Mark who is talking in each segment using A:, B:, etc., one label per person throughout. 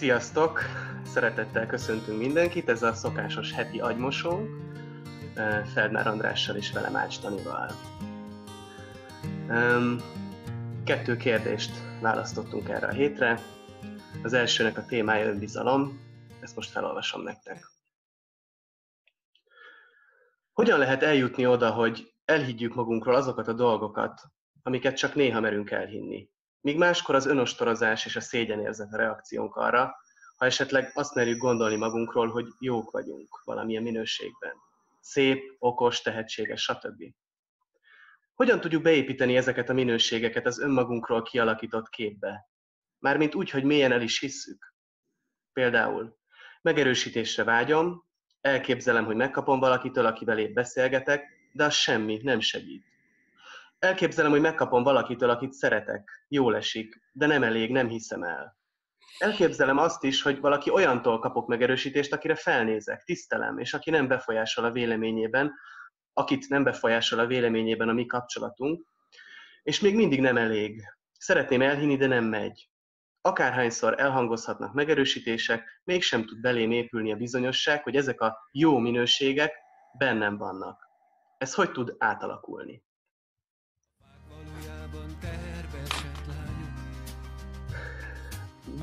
A: Sziasztok! Szeretettel köszöntünk mindenkit, ez a szokásos heti agymosónk, Feldmár Andrással és velem Ács Tanival. Kettő kérdést választottunk erre a hétre. Az elsőnek a témája önbizalom, ezt most felolvasom nektek. Hogyan lehet eljutni oda, hogy elhiggyük magunkról azokat a dolgokat, amiket csak néha merünk elhinni? Míg máskor az önostorozás és a szégyenérzet a reakciónk arra, ha esetleg azt merjük gondolni magunkról, hogy jók vagyunk valamilyen minőségben. Szép, okos, tehetséges, stb. Hogyan tudjuk beépíteni ezeket a minőségeket az önmagunkról kialakított képbe? Mármint úgy, hogy mélyen el is hisszük. Például, megerősítésre vágyom, elképzelem, hogy megkapom valakitől, akivel épp beszélgetek, de az semmi, nem segít. Elképzelem, hogy megkapom valakitől, akit szeretek, jól esik, de nem elég, nem hiszem el. Elképzelem azt is, hogy valaki olyantól kapok megerősítést, akire felnézek, tisztelem, és aki nem befolyásol a véleményében, akit nem befolyásol a véleményében a mi kapcsolatunk, és még mindig nem elég. Szeretném elhinni, de nem megy. Akárhányszor elhangozhatnak megerősítések, mégsem tud belém épülni a bizonyosság, hogy ezek a jó minőségek bennem vannak. Ez hogy tud átalakulni?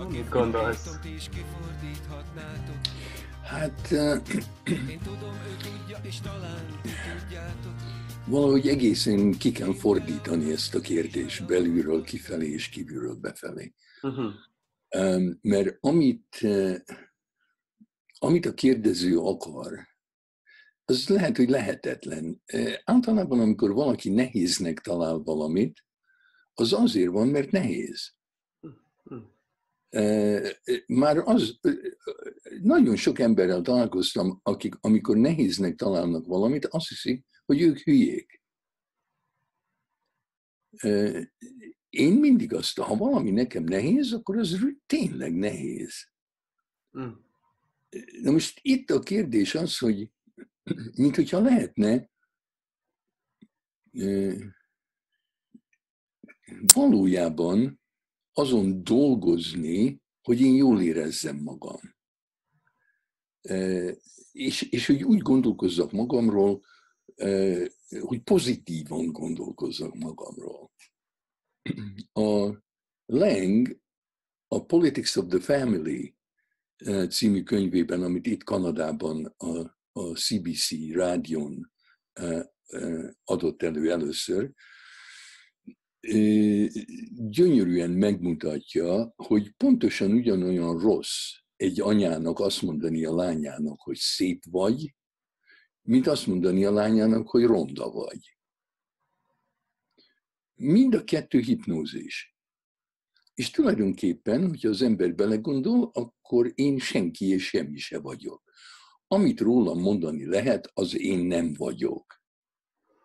A: Mit gondolsz?
B: Hát... valahogy egészen ki kell fordítani ezt a kérdést belülről kifelé és kívülről befelé. Uh-huh. Mert amit, amit a kérdező akar, az lehet, hogy lehetetlen. Általában, amikor valaki nehéznek talál valamit, az azért van, mert nehéz. Már az, nagyon sok emberrel találkoztam, akik amikor nehéznek találnak valamit, azt hiszik, hogy ők hülyék. Én mindig azt, ha valami nekem nehéz, akkor az tényleg nehéz. Hm. Na most itt a kérdés az, hogy mint hogyha lehetne valójában azon dolgozni, hogy én jól érezzem magam. És, és hogy úgy gondolkozzak magamról, hogy pozitívan gondolkozzak magamról. A Lang a Politics of the Family című könyvében, amit itt Kanadában a, a CBC rádión adott elő először, gyönyörűen megmutatja, hogy pontosan ugyanolyan rossz egy anyának azt mondani a lányának, hogy szép vagy, mint azt mondani a lányának, hogy ronda vagy. Mind a kettő hipnózis. És tulajdonképpen, hogyha az ember belegondol, akkor én senki és semmi se vagyok. Amit rólam mondani lehet, az én nem vagyok.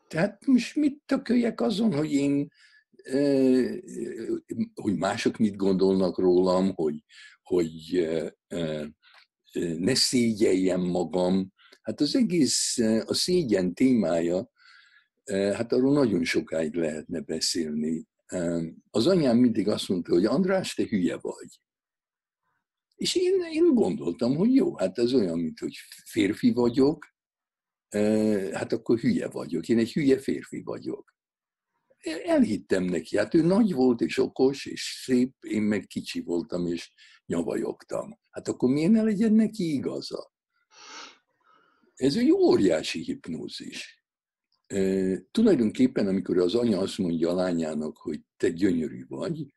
B: Tehát most mit tököljek azon, hogy én hogy mások mit gondolnak rólam, hogy, hogy ne szégyeljem magam. Hát az egész, a szégyen témája, hát arról nagyon sokáig lehetne beszélni. Az anyám mindig azt mondta, hogy András, te hülye vagy. És én, én gondoltam, hogy jó, hát ez olyan, mint hogy férfi vagyok, hát akkor hülye vagyok. Én egy hülye férfi vagyok elhittem neki. Hát ő nagy volt, és okos, és szép, én meg kicsi voltam, és nyavajogtam. Hát akkor miért ne legyen neki igaza? Ez egy óriási hipnózis. E, tulajdonképpen, amikor az anya azt mondja a lányának, hogy te gyönyörű vagy,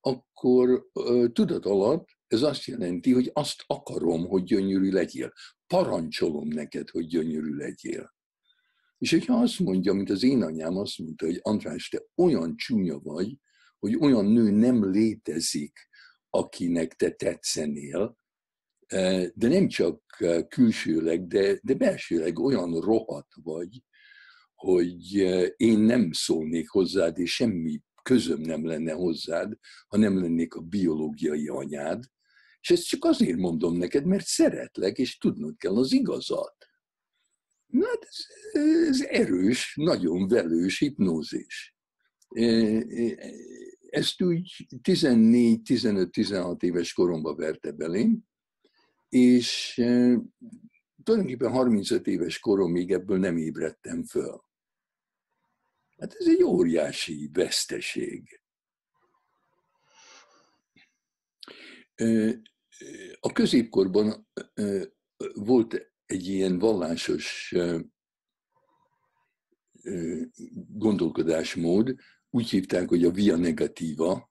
B: akkor e, tudat alatt ez azt jelenti, hogy azt akarom, hogy gyönyörű legyél. Parancsolom neked, hogy gyönyörű legyél. És hogyha azt mondja, mint az én anyám azt mondta, hogy András, te olyan csúnya vagy, hogy olyan nő nem létezik, akinek te tetszenél, eh, de nem csak eh, külsőleg, de, de belsőleg olyan rohadt vagy, hogy eh, én nem szólnék hozzád, és semmi közöm nem lenne hozzád, ha nem lennék a biológiai anyád. És ezt csak azért mondom neked, mert szeretlek, és tudnod kell az igazat. Na, hát ez, ez erős, nagyon velős hipnózis. ezt úgy 14-15-16 éves koromban verte belém, és tulajdonképpen 35 éves koromig ebből nem ébredtem föl. Hát ez egy óriási veszteség. A középkorban volt egy ilyen vallásos gondolkodásmód, úgy hívták, hogy a via negatíva,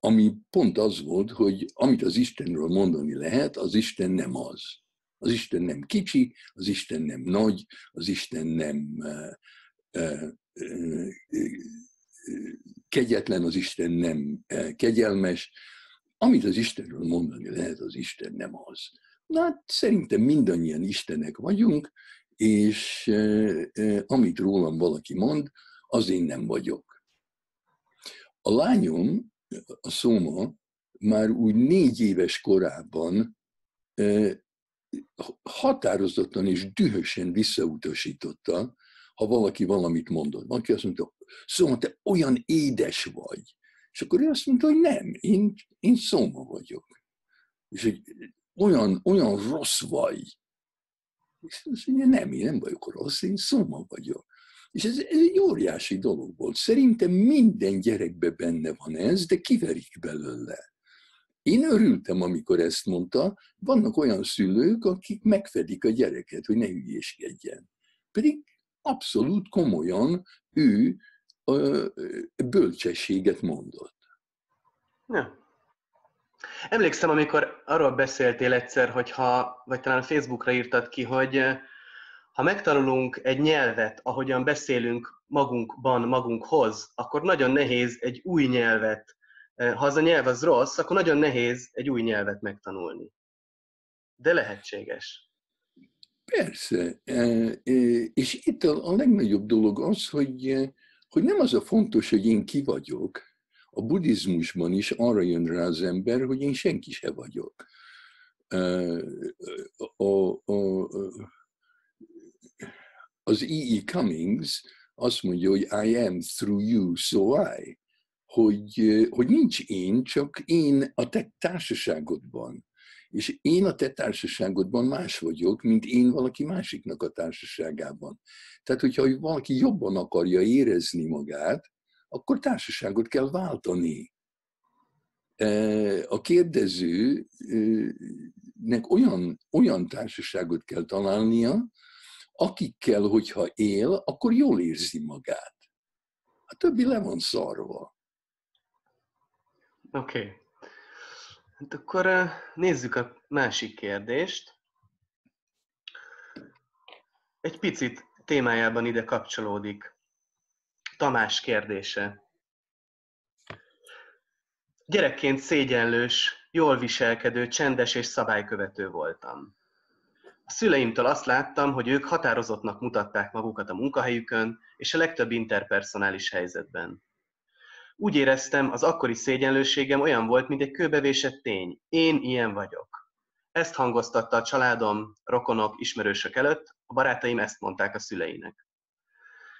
B: ami pont az volt, hogy amit az Istenről mondani lehet, az Isten nem az. Az Isten nem kicsi, az Isten nem nagy, az Isten nem kegyetlen, az Isten nem kegyelmes. Amit az Istenről mondani lehet, az Isten nem az. Na, hát szerintem mindannyian Istenek vagyunk, és amit rólam valaki mond, az én nem vagyok. A lányom, a Szóma, már úgy négy éves korában határozottan és dühösen visszautasította, ha valaki valamit mondott. Valaki azt mondta, Szóma, te olyan édes vagy. És akkor ő azt mondta, hogy nem, én, én Szóma vagyok. És hogy olyan, olyan rossz vagy. És azt mondja, nem, én nem vagyok rossz, én Szóma vagyok. És ez, ez egy óriási dolog volt. Szerintem minden gyerekben benne van ez, de kiverik belőle. Én örültem, amikor ezt mondta, vannak olyan szülők, akik megfedik a gyereket, hogy ne hülyéskedjen. Pedig abszolút komolyan ő ö, bölcsességet mondott.
A: Ja. Emlékszem, amikor arról beszéltél egyszer, hogy ha, vagy talán Facebookra írtad ki, hogy ha megtanulunk egy nyelvet, ahogyan beszélünk magunkban, magunkhoz, akkor nagyon nehéz egy új nyelvet, ha az a nyelv az rossz, akkor nagyon nehéz egy új nyelvet megtanulni. De lehetséges.
B: Persze. E, e, és itt a legnagyobb dolog az, hogy, hogy nem az a fontos, hogy én ki vagyok. A buddhizmusban is arra jön rá az ember, hogy én senki se vagyok. A, a, az E.E. E. Cummings azt mondja, hogy I am through you, so I. Hogy, hogy nincs én, csak én a te társaságodban. És én a te társaságodban más vagyok, mint én valaki másiknak a társaságában. Tehát, hogyha valaki jobban akarja érezni magát, akkor társaságot kell váltani. A kérdezőnek olyan, olyan társaságot kell találnia, akikkel, hogyha él, akkor jól érzi magát. A többi le van szarva.
A: Oké. Okay. Hát akkor nézzük a másik kérdést. Egy picit témájában ide kapcsolódik. Tamás kérdése. Gyerekként szégyenlős, jól viselkedő, csendes és szabálykövető voltam. A szüleimtől azt láttam, hogy ők határozottnak mutatták magukat a munkahelyükön és a legtöbb interpersonális helyzetben. Úgy éreztem, az akkori szégyenlőségem olyan volt, mint egy kőbevésett tény. Én ilyen vagyok. Ezt hangoztatta a családom, rokonok, ismerősök előtt, a barátaim ezt mondták a szüleinek.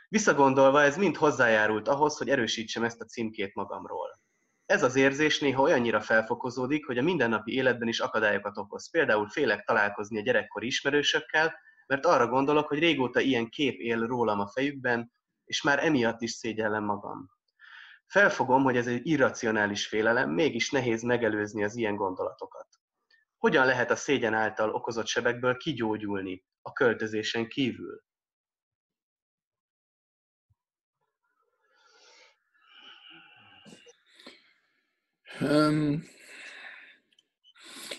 A: Visszagondolva ez mind hozzájárult ahhoz, hogy erősítsem ezt a címkét magamról. Ez az érzés néha olyannyira felfokozódik, hogy a mindennapi életben is akadályokat okoz. Például félek találkozni a gyerekkori ismerősökkel, mert arra gondolok, hogy régóta ilyen kép él rólam a fejükben, és már emiatt is szégyellem magam. Felfogom, hogy ez egy irracionális félelem, mégis nehéz megelőzni az ilyen gondolatokat. Hogyan lehet a szégyen által okozott sebekből kigyógyulni a költözésen kívül?
B: Um,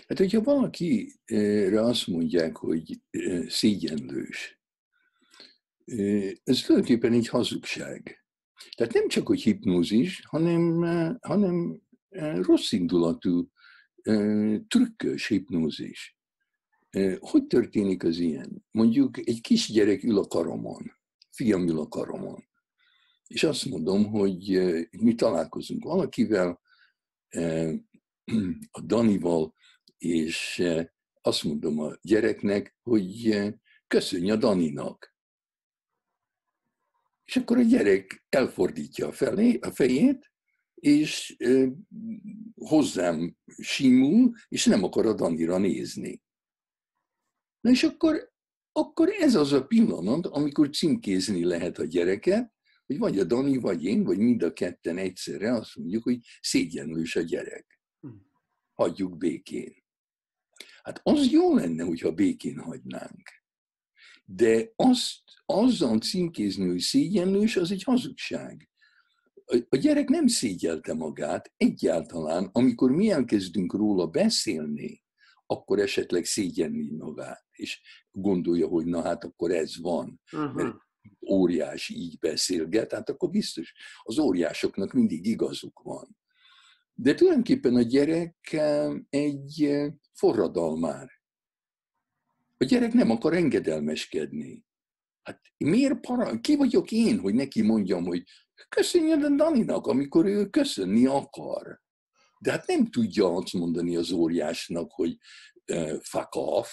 B: hát, hogyha valakire azt mondják, hogy szégyenlős, ez tulajdonképpen egy hazugság. Tehát nem csak, hogy hipnózis, hanem, hanem rossz indulatú, trükkös hipnózis. Hogy történik az ilyen? Mondjuk egy kisgyerek ül a karomon, fiam ül a karomon, és azt mondom, hogy mi találkozunk valakivel, a Danival, és azt mondom a gyereknek, hogy köszönj a Daninak. És akkor a gyerek elfordítja a, felé, a fejét, és hozzám simul, és nem akarod annyira nézni. Na és akkor, akkor ez az a pillanat, amikor címkézni lehet a gyereket, hogy vagy a Dani, vagy én, vagy mind a ketten egyszerre azt mondjuk, hogy szégyenlős a gyerek. Hm. Hagyjuk békén. Hát az jó lenne, hogyha békén hagynánk. De azt, azzal címkézni, hogy szégyenlős, az egy hazugság. A gyerek nem szégyelte magát egyáltalán, amikor mi elkezdünk róla beszélni, akkor esetleg szégyenli magát, és gondolja, hogy na hát akkor ez van. Uh-huh. Mert óriás így beszélget, hát akkor biztos az óriásoknak mindig igazuk van. De tulajdonképpen a gyerek egy forradalmár. A gyerek nem akar engedelmeskedni. Hát miért para? Ki vagyok én, hogy neki mondjam, hogy köszönjön a Daninak, amikor ő köszönni akar. De hát nem tudja azt mondani az óriásnak, hogy uh, fuck off.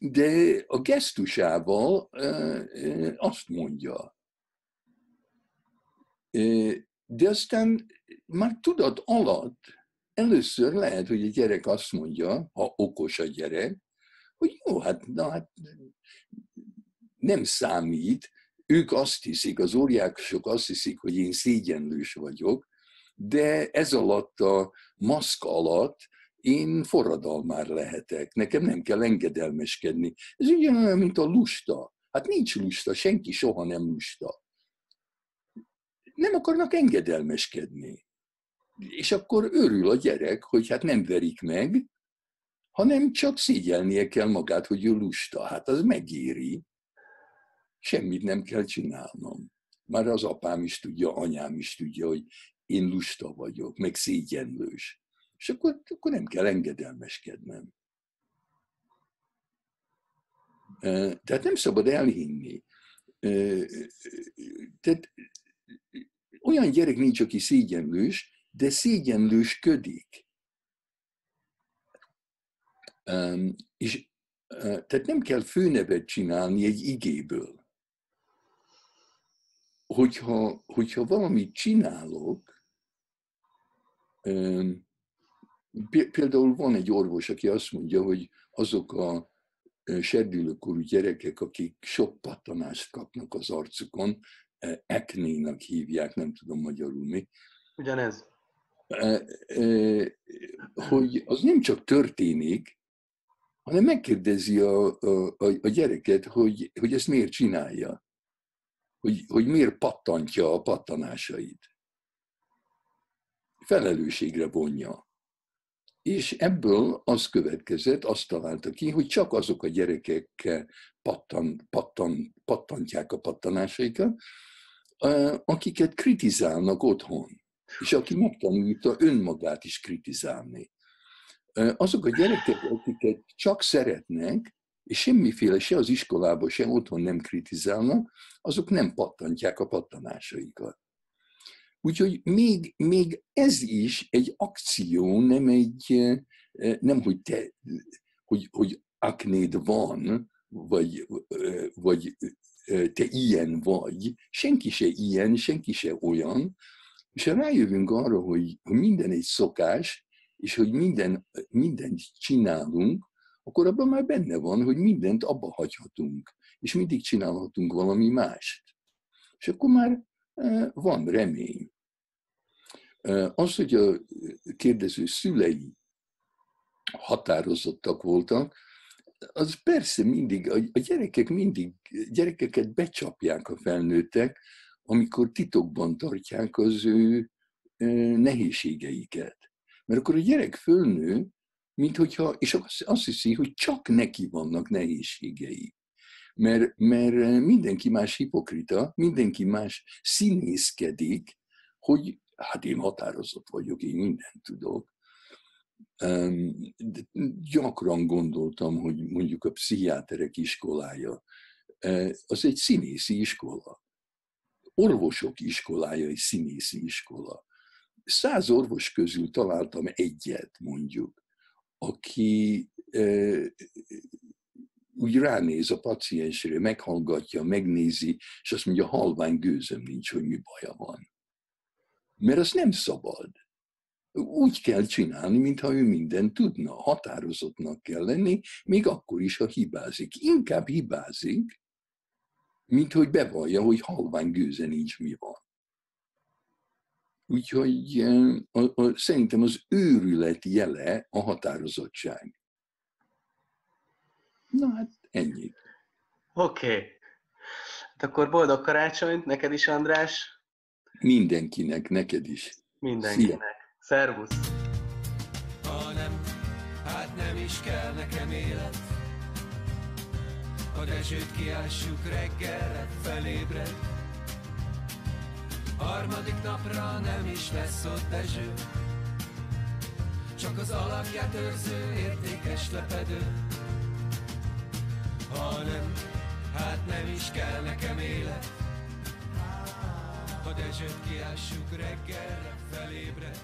B: De a gesztusával azt mondja. De aztán már tudat alatt először lehet, hogy a gyerek azt mondja, ha okos a gyerek, hogy jó, hát, na, hát nem számít, ők azt hiszik, az óriások azt hiszik, hogy én szégyenlős vagyok, de ez alatt a maszk alatt én forradalmár lehetek, nekem nem kell engedelmeskedni. Ez ugyanolyan, mint a lusta. Hát nincs lusta, senki soha nem lusta. Nem akarnak engedelmeskedni. És akkor örül a gyerek, hogy hát nem verik meg, hanem csak szégyelnie kell magát, hogy ő lusta. Hát az megéri semmit nem kell csinálnom. Már az apám is tudja, anyám is tudja, hogy én lusta vagyok, meg szégyenlős. És akkor, akkor nem kell engedelmeskednem. Tehát nem szabad elhinni. Tehát olyan gyerek nincs, aki szégyenlős, de szégyenlősködik. És tehát nem kell főnevet csinálni egy igéből hogyha, hogyha valamit csinálok, például van egy orvos, aki azt mondja, hogy azok a serdülőkorú gyerekek, akik sok pattanást kapnak az arcukon, eknénak hívják, nem tudom magyarul mi.
A: Ugyanez.
B: Hogy az nem csak történik, hanem megkérdezi a, a, a gyereket, hogy, hogy ezt miért csinálja hogy, hogy miért pattantja a pattanásait. Felelősségre vonja. És ebből az következett, azt találta ki, hogy csak azok a gyerekek pattan, pattan, pattantják a pattanásaikat, akiket kritizálnak otthon, és aki megtanulta önmagát is kritizálni. Azok a gyerekek, akiket csak szeretnek, és semmiféle se az iskolában, se otthon nem kritizálnak, azok nem pattantják a pattanásaikat. Úgyhogy még, még ez is egy akció, nem egy, eh, nem hogy te, hogy, hogy aknéd van, vagy, eh, vagy eh, te ilyen vagy, senki se ilyen, senki se olyan, és rájövünk arra, hogy, minden egy szokás, és hogy minden, mindent csinálunk, akkor abban már benne van, hogy mindent abba hagyhatunk, és mindig csinálhatunk valami mást. És akkor már van remény. Az, hogy a kérdező szülei határozottak voltak, az persze mindig, a gyerekek mindig, gyerekeket becsapják a felnőttek, amikor titokban tartják az ő nehézségeiket. Mert akkor a gyerek fölnő, mint hogyha, és azt hiszi, hogy csak neki vannak nehézségei. Mert, mert mindenki más hipokrita, mindenki más színészkedik, hogy hát én határozott vagyok, én mindent tudok. De gyakran gondoltam, hogy mondjuk a pszichiáterek iskolája, az egy színészi iskola. Orvosok iskolája egy színészi iskola. Száz orvos közül találtam egyet, mondjuk, aki úgy ránéz a paciensre, meghallgatja, megnézi, és azt mondja, halvány gőzöm nincs, hogy mi baja van. Mert az nem szabad. Úgy kell csinálni, mintha ő mindent tudna. Határozottnak kell lenni, még akkor is, ha hibázik. Inkább hibázik, mint hogy bevallja, hogy halvány gőze nincs, mi van. Úgyhogy a, a, szerintem az őrület jele a határozottság. Na hát ennyi.
A: Oké. Okay. Hát akkor boldog karácsonyt neked is, András.
B: Mindenkinek, neked is.
A: Mindenkinek. Szia. Szervusz.
C: Ha nem, hát nem is kell nekem élet. A Dezsőt kiássuk reggelre, felébred. Harmadik napra nem is lesz ott Dezső. Csak az alakját őrző értékes lepedő. Ha nem, hát nem is kell nekem élet. Hogy esőt kiássuk reggelre, felébred.